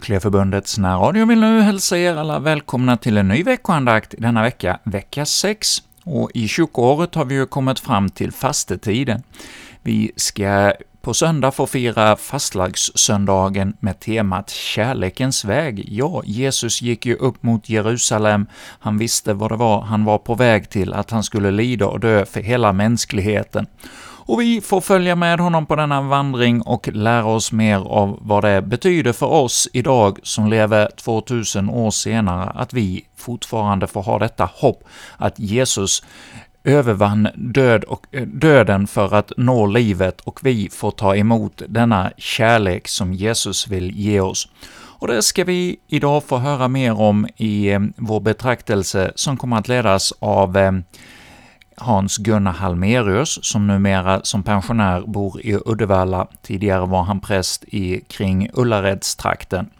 Frikyrkliga närradio vill nu hälsa er alla välkomna till en ny veckoandakt denna vecka, vecka 6. Och i kyrkoåret har vi ju kommit fram till fastetiden. Vi ska på söndag få fira fastlagssöndagen med temat ”Kärlekens väg”. Ja, Jesus gick ju upp mot Jerusalem, han visste vad det var han var på väg till, att han skulle lida och dö för hela mänskligheten och vi får följa med honom på denna vandring och lära oss mer av vad det betyder för oss idag som lever 2000 år senare, att vi fortfarande får ha detta hopp att Jesus övervann död och, eh, döden för att nå livet och vi får ta emot denna kärlek som Jesus vill ge oss. Och det ska vi idag få höra mer om i eh, vår betraktelse som kommer att ledas av eh, Hans-Gunnar Halmerius, som numera som pensionär bor i Uddevalla. Tidigare var han präst i kring Ullaredstrakten.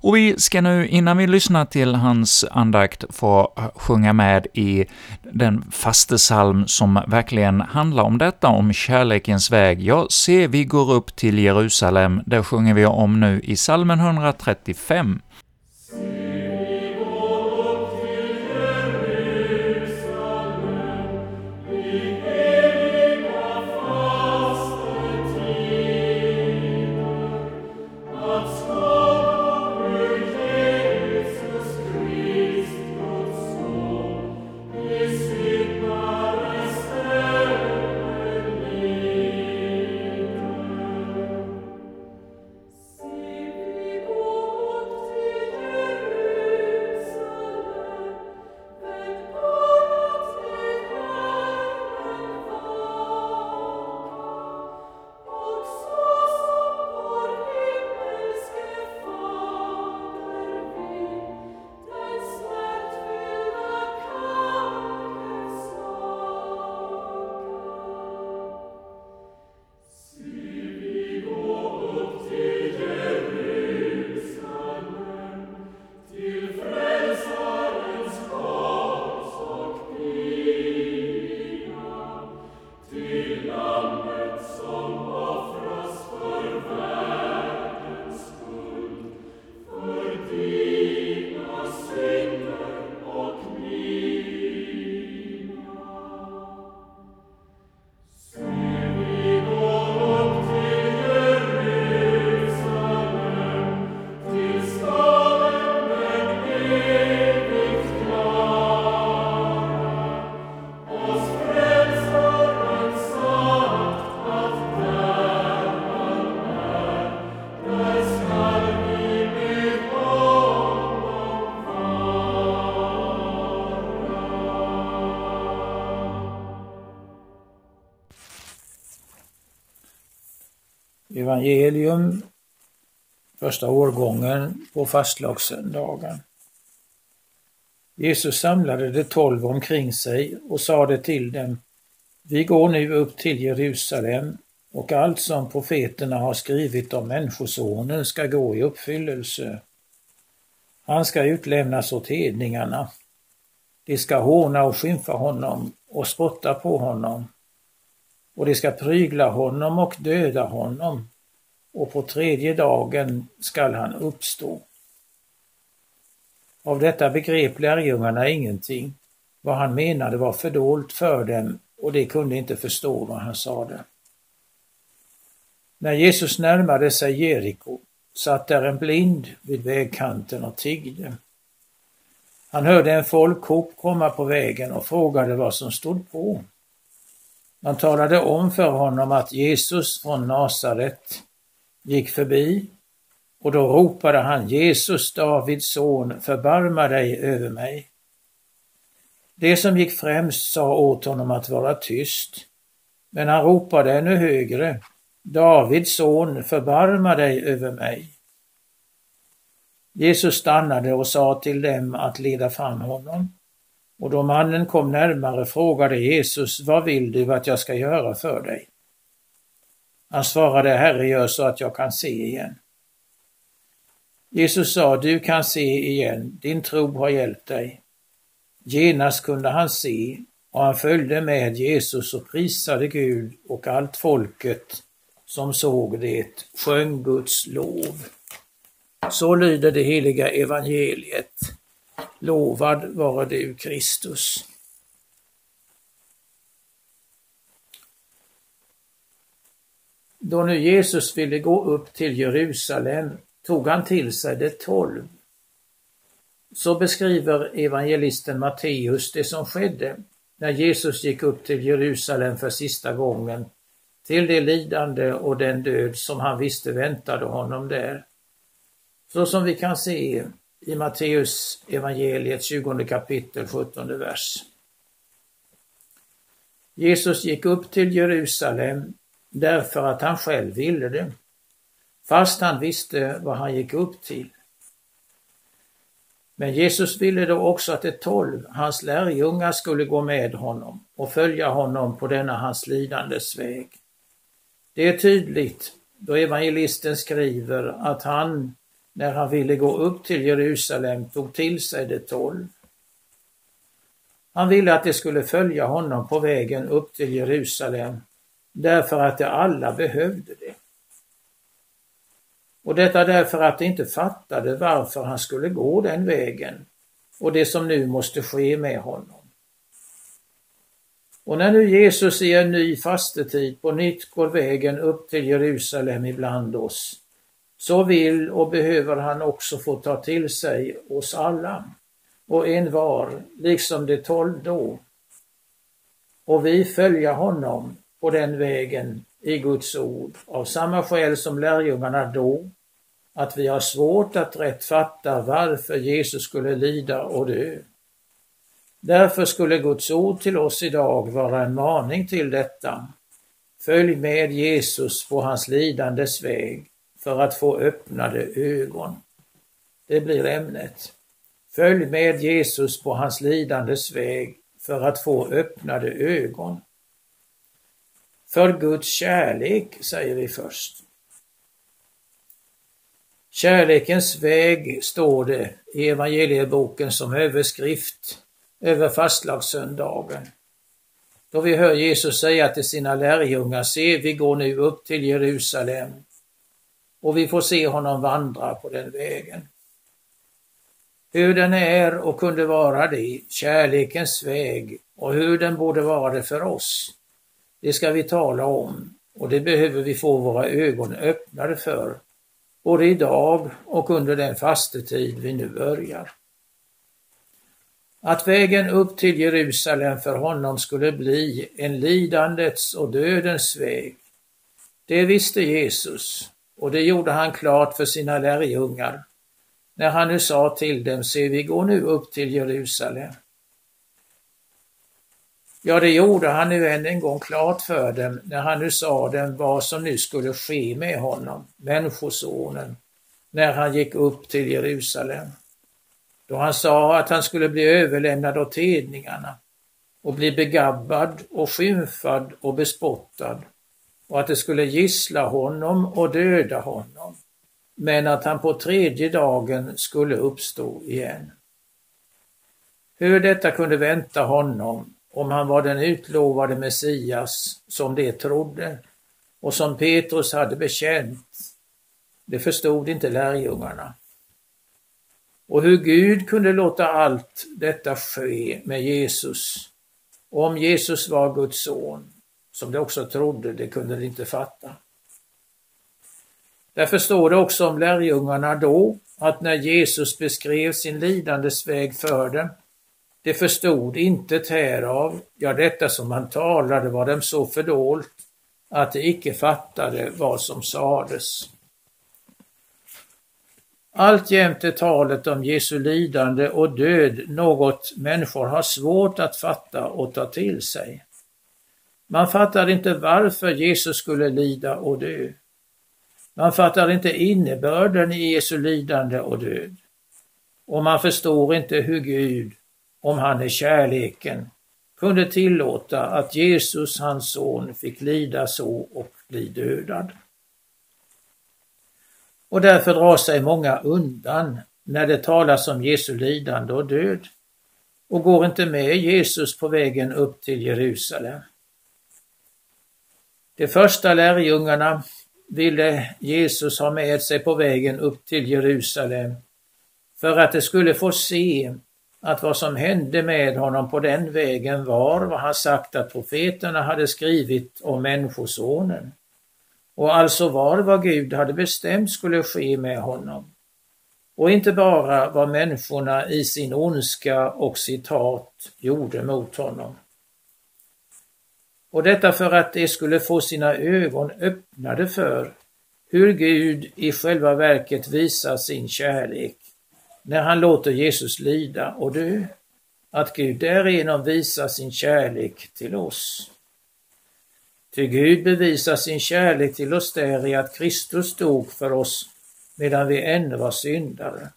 Och vi ska nu, innan vi lyssnar till hans andakt, få sjunga med i den fastesalm som verkligen handlar om detta, om kärlekens väg. Ja, se, vi går upp till Jerusalem, det sjunger vi om nu i salmen 135. Evangelium, första årgången på fastlagssöndagen. Jesus samlade de tolv omkring sig och sade till dem, vi går nu upp till Jerusalem och allt som profeterna har skrivit om Människosonen ska gå i uppfyllelse. Han ska utlämnas åt hedningarna. De ska håna och skymfa honom och spotta på honom och de ska prygla honom och döda honom och på tredje dagen skall han uppstå. Av detta begrep lärjungarna ingenting. Vad han menade var fördolt för dem och de kunde inte förstå vad han sade. När Jesus närmade sig Jeriko satt där en blind vid vägkanten och tiggde. Han hörde en folkhop komma på vägen och frågade vad som stod på. Man talade om för honom att Jesus från Nasaret gick förbi och då ropade han Jesus, Davids son, förbarma dig över mig. Det som gick främst sa åt honom att vara tyst, men han ropade ännu högre, Davids son, förbarma dig över mig. Jesus stannade och sa till dem att leda fram honom. Och då mannen kom närmare frågade Jesus, vad vill du att jag ska göra för dig? Han svarade, Herre, gör så att jag kan se igen. Jesus sa, du kan se igen, din tro har hjälpt dig. Genast kunde han se och han följde med Jesus och prisade Gud och allt folket som såg det sjöng Guds lov. Så lyder det heliga evangeliet. Lovad vare du Kristus. Då nu Jesus ville gå upp till Jerusalem tog han till sig de tolv. Så beskriver evangelisten Matteus det som skedde när Jesus gick upp till Jerusalem för sista gången, till det lidande och den död som han visste väntade honom där. Så som vi kan se i Matteus evangeliet 20 kapitel 17 vers. Jesus gick upp till Jerusalem därför att han själv ville det, fast han visste vad han gick upp till. Men Jesus ville då också att de tolv, hans lärjungar, skulle gå med honom och följa honom på denna hans lidandes väg. Det är tydligt då evangelisten skriver att han, när han ville gå upp till Jerusalem, tog till sig de tolv. Han ville att de skulle följa honom på vägen upp till Jerusalem därför att de alla behövde det. Och detta därför att de inte fattade varför han skulle gå den vägen och det som nu måste ske med honom. Och när nu Jesus i en ny fastetid på nytt går vägen upp till Jerusalem ibland oss, så vill och behöver han också få ta till sig oss alla och en var, liksom de tolv då. Och vi följa honom på den vägen i Guds ord av samma skäl som lärjungarna då, att vi har svårt att rätt fatta varför Jesus skulle lida och dö. Därför skulle Guds ord till oss idag vara en maning till detta. Följ med Jesus på hans lidandes väg för att få öppnade ögon. Det blir ämnet. Följ med Jesus på hans lidandes väg för att få öppnade ögon. För Guds kärlek, säger vi först. Kärlekens väg står det i evangelieboken som överskrift över fastlagssöndagen. Då vi hör Jesus säga till sina lärjungar, se vi går nu upp till Jerusalem och vi får se honom vandra på den vägen. Hur den är och kunde vara det, kärlekens väg och hur den borde vara det för oss, det ska vi tala om och det behöver vi få våra ögon öppnade för, både idag och under den fastetid vi nu börjar. Att vägen upp till Jerusalem för honom skulle bli en lidandets och dödens väg, det visste Jesus och det gjorde han klart för sina lärjungar när han nu sa till dem, se vi går nu upp till Jerusalem. Ja, det gjorde han nu än en gång klart för dem när han nu sa dem vad som nu skulle ske med honom, Människosonen, när han gick upp till Jerusalem. Då han sa att han skulle bli överlämnad åt hedningarna och bli begabbad och skymfad och bespottad och att det skulle gissla honom och döda honom, men att han på tredje dagen skulle uppstå igen. Hur detta kunde vänta honom om han var den utlovade Messias som de trodde och som Petrus hade bekänt, det förstod inte lärjungarna. Och hur Gud kunde låta allt detta ske med Jesus, om Jesus var Guds son, som de också trodde, det kunde de inte fatta. Därför står det också om lärjungarna då, att när Jesus beskrev sin lidandes väg för dem, de förstod intet härav, ja detta som han talade var dem så fördolt att de icke fattade vad som sades. Alltjämt är talet om Jesu lidande och död något människor har svårt att fatta och ta till sig. Man fattar inte varför Jesus skulle lida och dö. Man fattar inte innebörden i Jesu lidande och död. Och man förstår inte hur Gud om han i kärleken, kunde tillåta att Jesus, hans son, fick lida så och bli dödad. Och därför drar sig många undan när det talas om Jesu lidande och död och går inte med Jesus på vägen upp till Jerusalem. De första lärjungarna ville Jesus ha med sig på vägen upp till Jerusalem för att de skulle få se att vad som hände med honom på den vägen var vad han sagt att profeterna hade skrivit om Människosonen och alltså var vad Gud hade bestämt skulle ske med honom. Och inte bara vad människorna i sin ondska och citat gjorde mot honom. Och detta för att de skulle få sina ögon öppnade för hur Gud i själva verket visar sin kärlek när han låter Jesus lida och dö. Att Gud därigenom visar sin kärlek till oss. Ty Gud bevisar sin kärlek till oss där i att Kristus dog för oss medan vi ännu var syndare.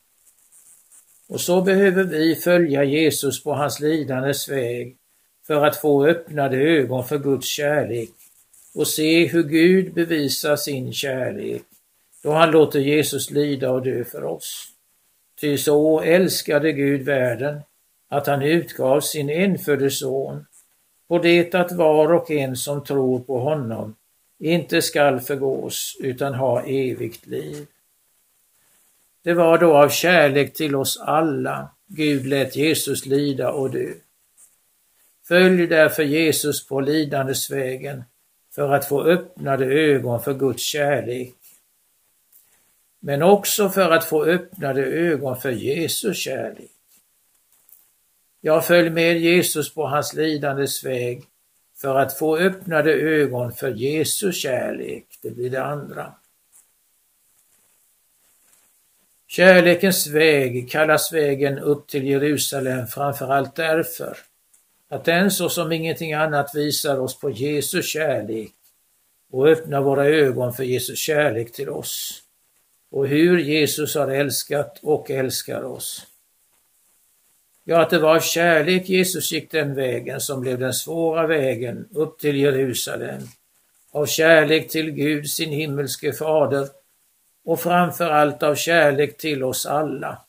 Och så behöver vi följa Jesus på hans lidandes väg för att få öppnade ögon för Guds kärlek och se hur Gud bevisar sin kärlek då han låter Jesus lida och dö för oss. Ty så älskade Gud världen att han utgav sin enfödde son på det att var och en som tror på honom inte skall förgås utan ha evigt liv. Det var då av kärlek till oss alla Gud lät Jesus lida och dö. Följ därför Jesus på lidandesvägen för att få öppnade ögon för Guds kärlek. Men också för att få öppnade ögon för Jesus kärlek. Jag följ med Jesus på hans lidandes väg för att få öppnade ögon för Jesus kärlek. Det blir det andra. Kärlekens väg kallas vägen upp till Jerusalem framförallt därför att den så som ingenting annat visar oss på Jesu kärlek och öppnar våra ögon för Jesus kärlek till oss och hur Jesus har älskat och älskar oss. Ja, att det var av kärlek Jesus gick den vägen som blev den svåra vägen upp till Jerusalem. Av kärlek till Gud, sin himmelske fader och framför allt av kärlek till oss alla.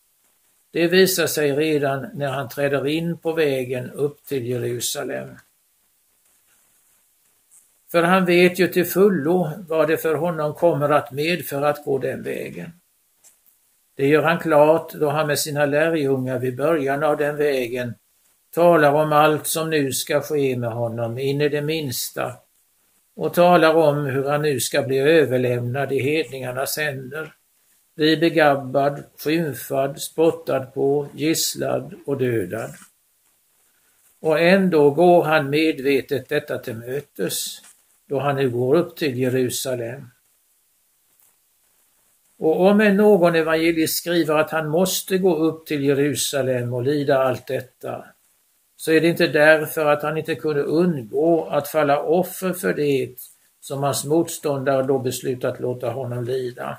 Det visar sig redan när han träder in på vägen upp till Jerusalem. För han vet ju till fullo vad det för honom kommer att medföra att gå den vägen. Det gör han klart då han med sina lärjungar vid början av den vägen talar om allt som nu ska ske med honom in i det minsta och talar om hur han nu ska bli överlämnad i hedningarnas händer, bli begabbad, skymfad, spottad på, gisslad och dödad. Och ändå går han medvetet detta till mötes, då han nu går upp till Jerusalem. Och om en någon evangelist skriver att han måste gå upp till Jerusalem och lida allt detta, så är det inte därför att han inte kunde undgå att falla offer för det som hans motståndare då beslutat låta honom lida.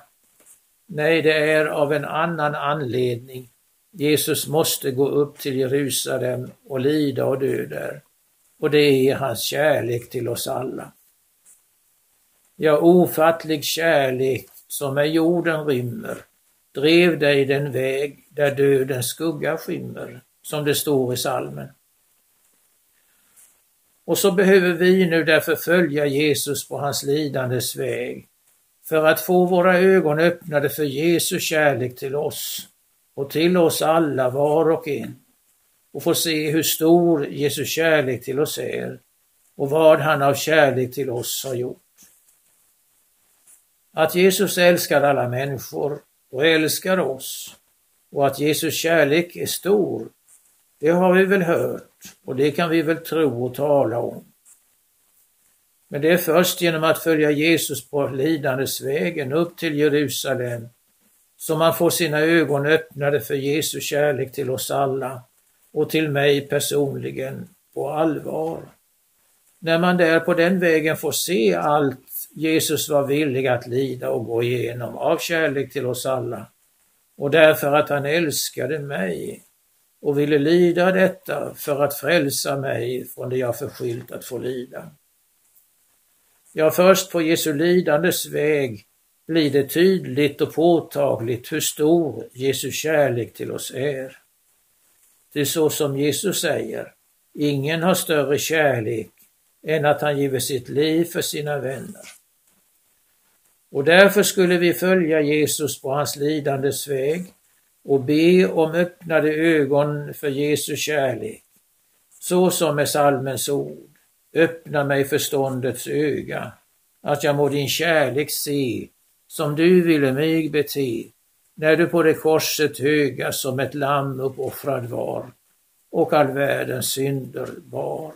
Nej, det är av en annan anledning Jesus måste gå upp till Jerusalem och lida och dö där. Och det är hans kärlek till oss alla. Ja, ofattlig kärlek som är jorden rymmer, drev dig den väg där dödens skugga skymmer, som det står i salmen. Och så behöver vi nu därför följa Jesus på hans lidandes väg för att få våra ögon öppnade för Jesu kärlek till oss och till oss alla var och en och få se hur stor Jesu kärlek till oss är och vad han av kärlek till oss har gjort. Att Jesus älskar alla människor och älskar oss och att Jesus kärlek är stor, det har vi väl hört och det kan vi väl tro och tala om. Men det är först genom att följa Jesus på lidandesvägen upp till Jerusalem som man får sina ögon öppnade för Jesu kärlek till oss alla och till mig personligen på allvar. När man där på den vägen får se allt Jesus var villig att lida och gå igenom av kärlek till oss alla och därför att han älskade mig och ville lida detta för att frälsa mig från det jag förskyllt att få lida. Ja, först på Jesu lidandes väg blir det tydligt och påtagligt hur stor Jesu kärlek till oss är. Det är så som Jesus säger, ingen har större kärlek än att han giver sitt liv för sina vänner. Och därför skulle vi följa Jesus på hans lidandes väg och be om öppnade ögon för Jesu kärlek, så som med salmens ord. Öppna mig förståndets öga, att jag må din kärlek se, som du ville mig bete, när du på det korset höga som ett lamm uppoffrad var och all världens synder bar.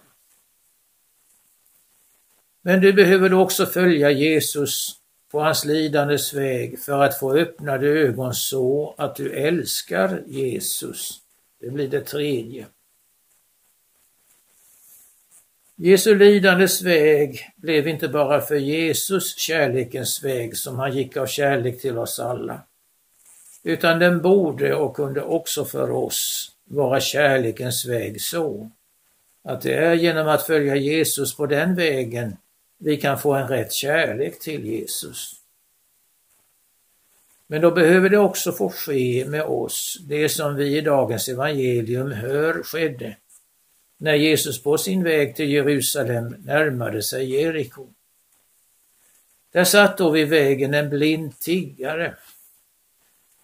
Men du behöver också följa Jesus på hans lidandes väg för att få öppnade ögon så att du älskar Jesus. Det blir det tredje. Jesu lidandes väg blev inte bara för Jesus kärlekens väg som han gick av kärlek till oss alla, utan den borde och kunde också för oss vara kärlekens väg så att det är genom att följa Jesus på den vägen vi kan få en rätt kärlek till Jesus. Men då behöver det också få ske med oss, det som vi i dagens evangelium hör skedde när Jesus på sin väg till Jerusalem närmade sig Jeriko. Där satt då vid vägen en blind tiggare.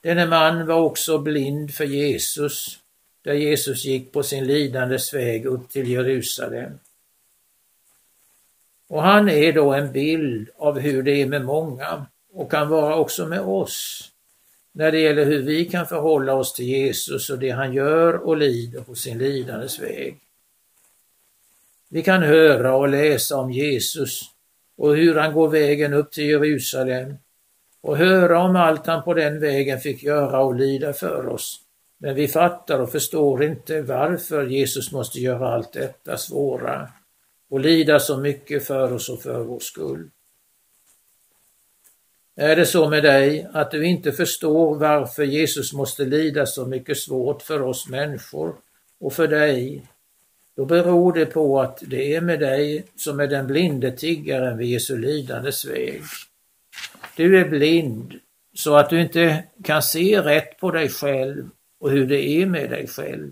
Denne man var också blind för Jesus, där Jesus gick på sin lidandes väg upp till Jerusalem. Och han är då en bild av hur det är med många och kan vara också med oss när det gäller hur vi kan förhålla oss till Jesus och det han gör och lider på sin lidandes väg. Vi kan höra och läsa om Jesus och hur han går vägen upp till Jerusalem och höra om allt han på den vägen fick göra och lida för oss. Men vi fattar och förstår inte varför Jesus måste göra allt detta svåra och lida så mycket för oss och för vår skull. Är det så med dig att du inte förstår varför Jesus måste lida så mycket svårt för oss människor och för dig, då beror det på att det är med dig som är den blinde tiggaren vid Jesu lidandes väg. Du är blind så att du inte kan se rätt på dig själv och hur det är med dig själv.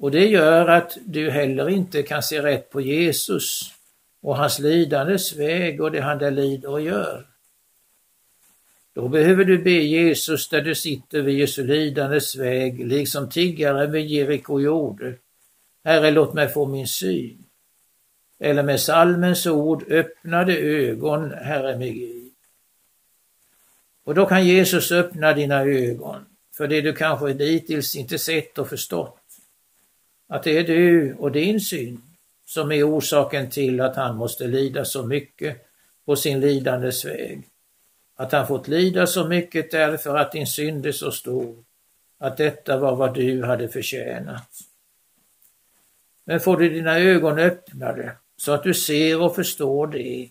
Och det gör att du heller inte kan se rätt på Jesus och hans lidandes väg och det han där lider och gör. Då behöver du be Jesus där du sitter vid Jesu lidandes väg, liksom tiggaren vid Jeriko gjorde. Herre, låt mig få min syn. Eller med salmens ord, öppnade ögon, Herre mig Gud. Och då kan Jesus öppna dina ögon för det du kanske dittills inte sett och förstått att det är du och din synd som är orsaken till att han måste lida så mycket på sin lidandes väg. Att han fått lida så mycket därför att din synd är så stor, att detta var vad du hade förtjänat. Men får du dina ögon öppnade så att du ser och förstår det,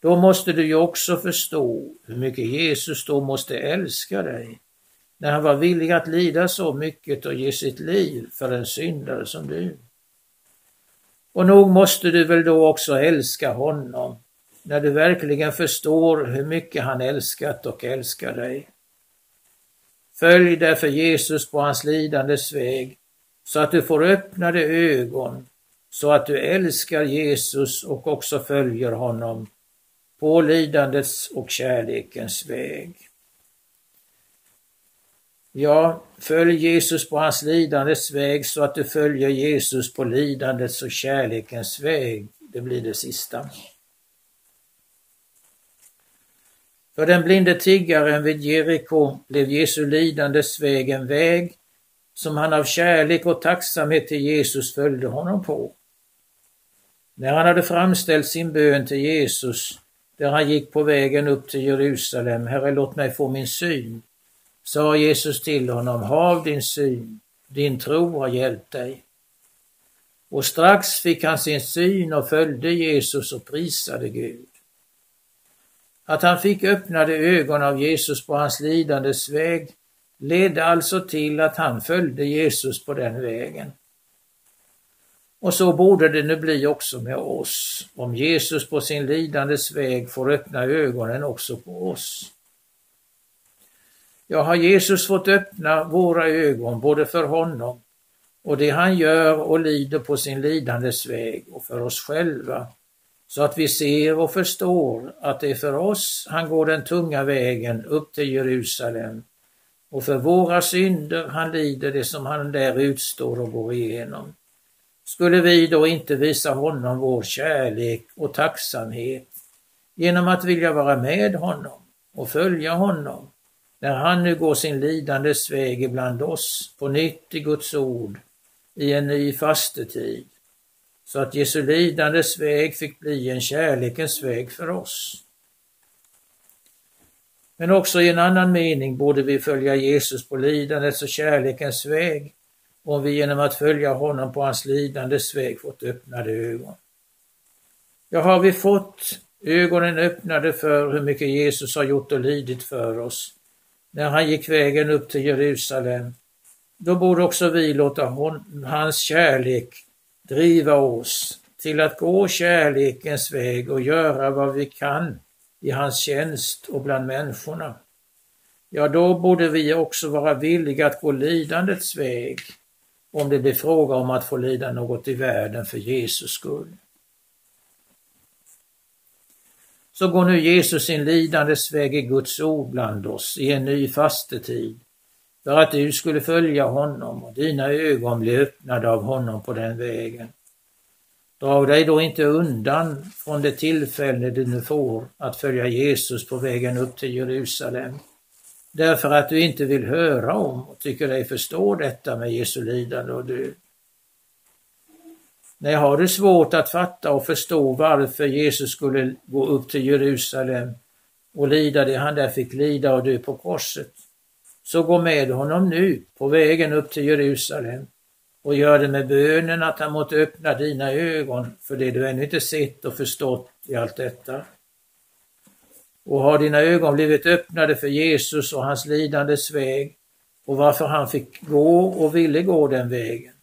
då måste du ju också förstå hur mycket Jesus då måste älska dig när han var villig att lida så mycket och ge sitt liv för en syndare som du. Och nog måste du väl då också älska honom när du verkligen förstår hur mycket han älskat och älskar dig. Följ därför Jesus på hans lidandes väg så att du får öppnade ögon så att du älskar Jesus och också följer honom på lidandets och kärlekens väg. Ja, följ Jesus på hans lidandes väg så att du följer Jesus på lidandets och kärlekens väg. Det blir det sista. För den blinde tiggaren vid Jeriko blev Jesu lidandes väg en väg som han av kärlek och tacksamhet till Jesus följde honom på. När han hade framställt sin bön till Jesus, där han gick på vägen upp till Jerusalem, Herre låt mig få min syn, sa Jesus till honom, hav din syn, din tro har hjälpt dig. Och strax fick han sin syn och följde Jesus och prisade Gud. Att han fick öppnade ögon av Jesus på hans lidandes väg ledde alltså till att han följde Jesus på den vägen. Och så borde det nu bli också med oss, om Jesus på sin lidandes väg får öppna ögonen också på oss. Ja, har Jesus fått öppna våra ögon både för honom och det han gör och lider på sin lidandes väg och för oss själva, så att vi ser och förstår att det är för oss han går den tunga vägen upp till Jerusalem och för våra synder han lider det som han där utstår och går igenom. Skulle vi då inte visa honom vår kärlek och tacksamhet genom att vilja vara med honom och följa honom när han nu går sin lidandes väg ibland oss på nytt i Guds ord i en ny fastetid så att Jesu lidandes väg fick bli en kärlekens väg för oss. Men också i en annan mening borde vi följa Jesus på lidandets och kärlekens väg om vi genom att följa honom på hans lidandes väg fått öppnade ögon. Ja, har vi fått ögonen öppnade för hur mycket Jesus har gjort och lidit för oss när han gick vägen upp till Jerusalem, då borde också vi låta hon, hans kärlek driva oss till att gå kärlekens väg och göra vad vi kan i hans tjänst och bland människorna. Ja, då borde vi också vara villiga att gå lidandets väg om det blir fråga om att få lida något i världen för Jesus skull. Så går nu Jesus sin lidandes väg i Guds ord bland oss i en ny fastetid för att du skulle följa honom och dina ögon bli öppnade av honom på den vägen. Drag dig då inte undan från det tillfälle du nu får att följa Jesus på vägen upp till Jerusalem. Därför att du inte vill höra om och tycker dig förstå detta med Jesu lidande och död. Nej, har du svårt att fatta och förstå varför Jesus skulle gå upp till Jerusalem och lida det han där fick lida och dö på korset, så gå med honom nu på vägen upp till Jerusalem och gör det med bönen att han måtte öppna dina ögon för det du ännu inte sett och förstått i allt detta. Och har dina ögon blivit öppnade för Jesus och hans lidandes väg och varför han fick gå och ville gå den vägen,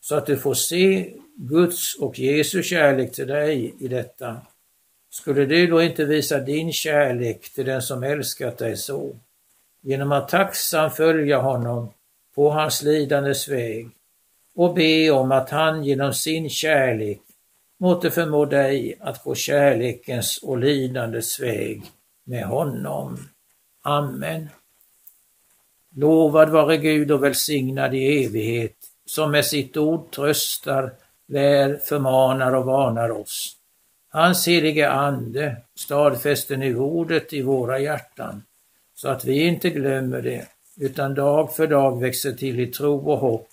så att du får se Guds och Jesu kärlek till dig i detta. Skulle du då inte visa din kärlek till den som älskat dig så, genom att tacksamt följa honom på hans lidandes väg och be om att han genom sin kärlek måtte förmå dig att gå kärlekens och lidandets väg med honom. Amen. Lovad vare Gud och välsignad i evighet, som med sitt ord tröstar, väl förmanar och varnar oss. Hans helige Ande stadfäster nu ordet i våra hjärtan, så att vi inte glömmer det, utan dag för dag växer till i tro och hopp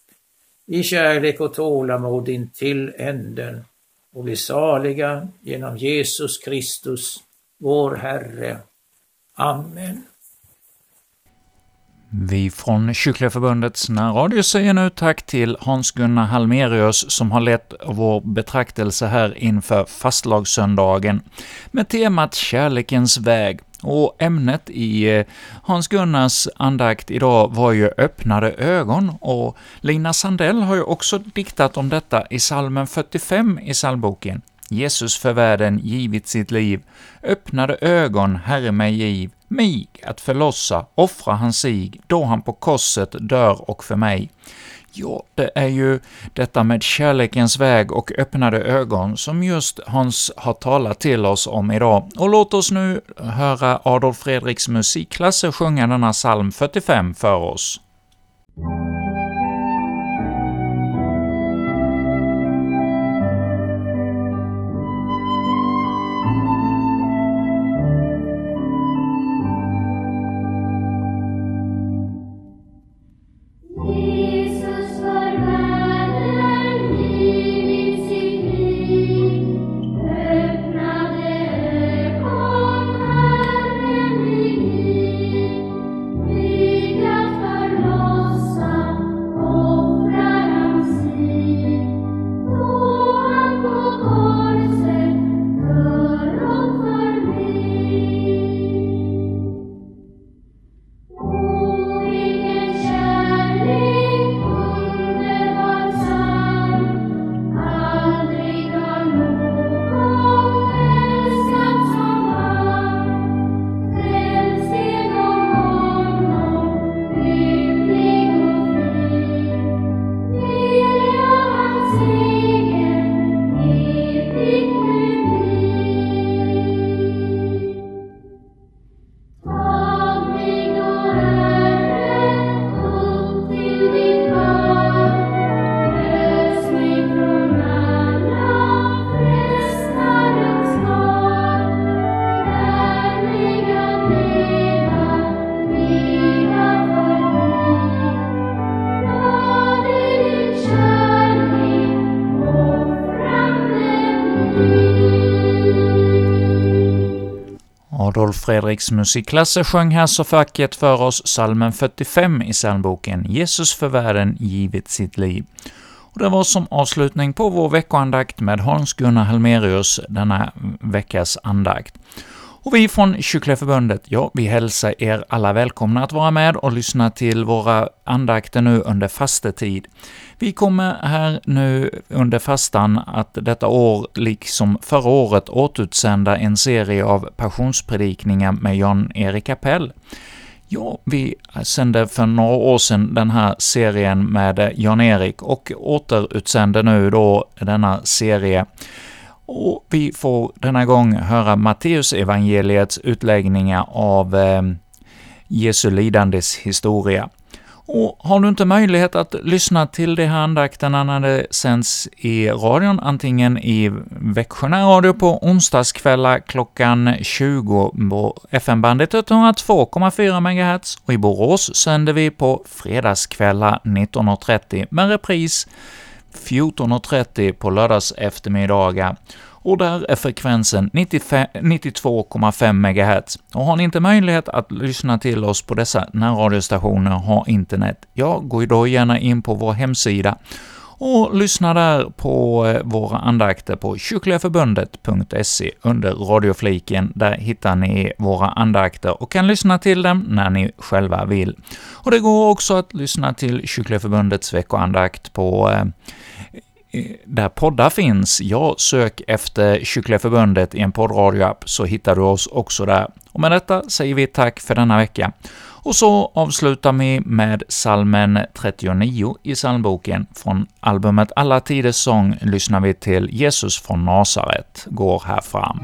i kärlek och tålamod in till änden och blir saliga genom Jesus Kristus, vår Herre. Amen. Vi från Kyrkliga Förbundets närradio säger nu tack till Hans-Gunnar Halmerius som har lett vår betraktelse här inför fastlagssöndagen med temat Kärlekens väg. Och ämnet i eh, Hans-Gunnars andakt idag var ju ”Öppnade ögon”, och Lina Sandell har ju också diktat om detta i salmen 45 i psalmboken. Jesus för världen givit sitt liv, öppnade ögon, Herre mig giv, mig att förlossa, offra han sig, då han på korset dör och för mig. Ja, det är ju detta med kärlekens väg och öppnade ögon som just Hans har talat till oss om idag. Och låt oss nu höra Adolf Fredriks musikklasser sjunga denna psalm 45 för oss. Fredriks musikklasser sjöng här så facket för oss salmen 45 i psalmboken ”Jesus för världen givit sitt liv”. Och det var som avslutning på vår veckoandakt med Hans-Gunnar Helmerius, denna veckas andakt. Och vi från Kyrkliga Förbundet, ja, vi hälsar er alla välkomna att vara med och lyssna till våra andakter nu under fastetid. Vi kommer här nu under fastan att detta år, liksom förra året, återutsända en serie av passionspredikningar med Jan-Erik Appell. Ja, vi sände för några år sedan den här serien med Jan-Erik och återutsänder nu då denna serie och vi får denna gång höra Matteus evangeliets utläggningar av eh, Jesu lidandes historia. Och har du inte möjlighet att lyssna till de här andakterna när det sänds i radion, antingen i Växjö radio på onsdagskvällar klockan 20 på FM-bandet 102,4 MHz och i Borås sänder vi på fredagskvällar 19.30 med repris 14.30 på lördags eftermiddagar och där är frekvensen 92,5 MHz. Och har ni inte möjlighet att lyssna till oss på dessa närradiostationer och har internet, ja, gå då gärna in på vår hemsida och lyssna där på eh, våra andakter på kyrkligaförbundet.se under radiofliken. Där hittar ni våra andakter och kan lyssna till dem när ni själva vill. Och det går också att lyssna till Kyrkliga Förbundets veckoandakt på eh, eh, där poddar finns. Ja, sök efter Kyrkliga Förbundet i en poddradioapp så hittar du oss också där. Och med detta säger vi tack för denna vecka. Och så avslutar vi med salmen 39 i psalmboken. Från albumet Alla tiders sång lyssnar vi till Jesus från Nasaret går här fram.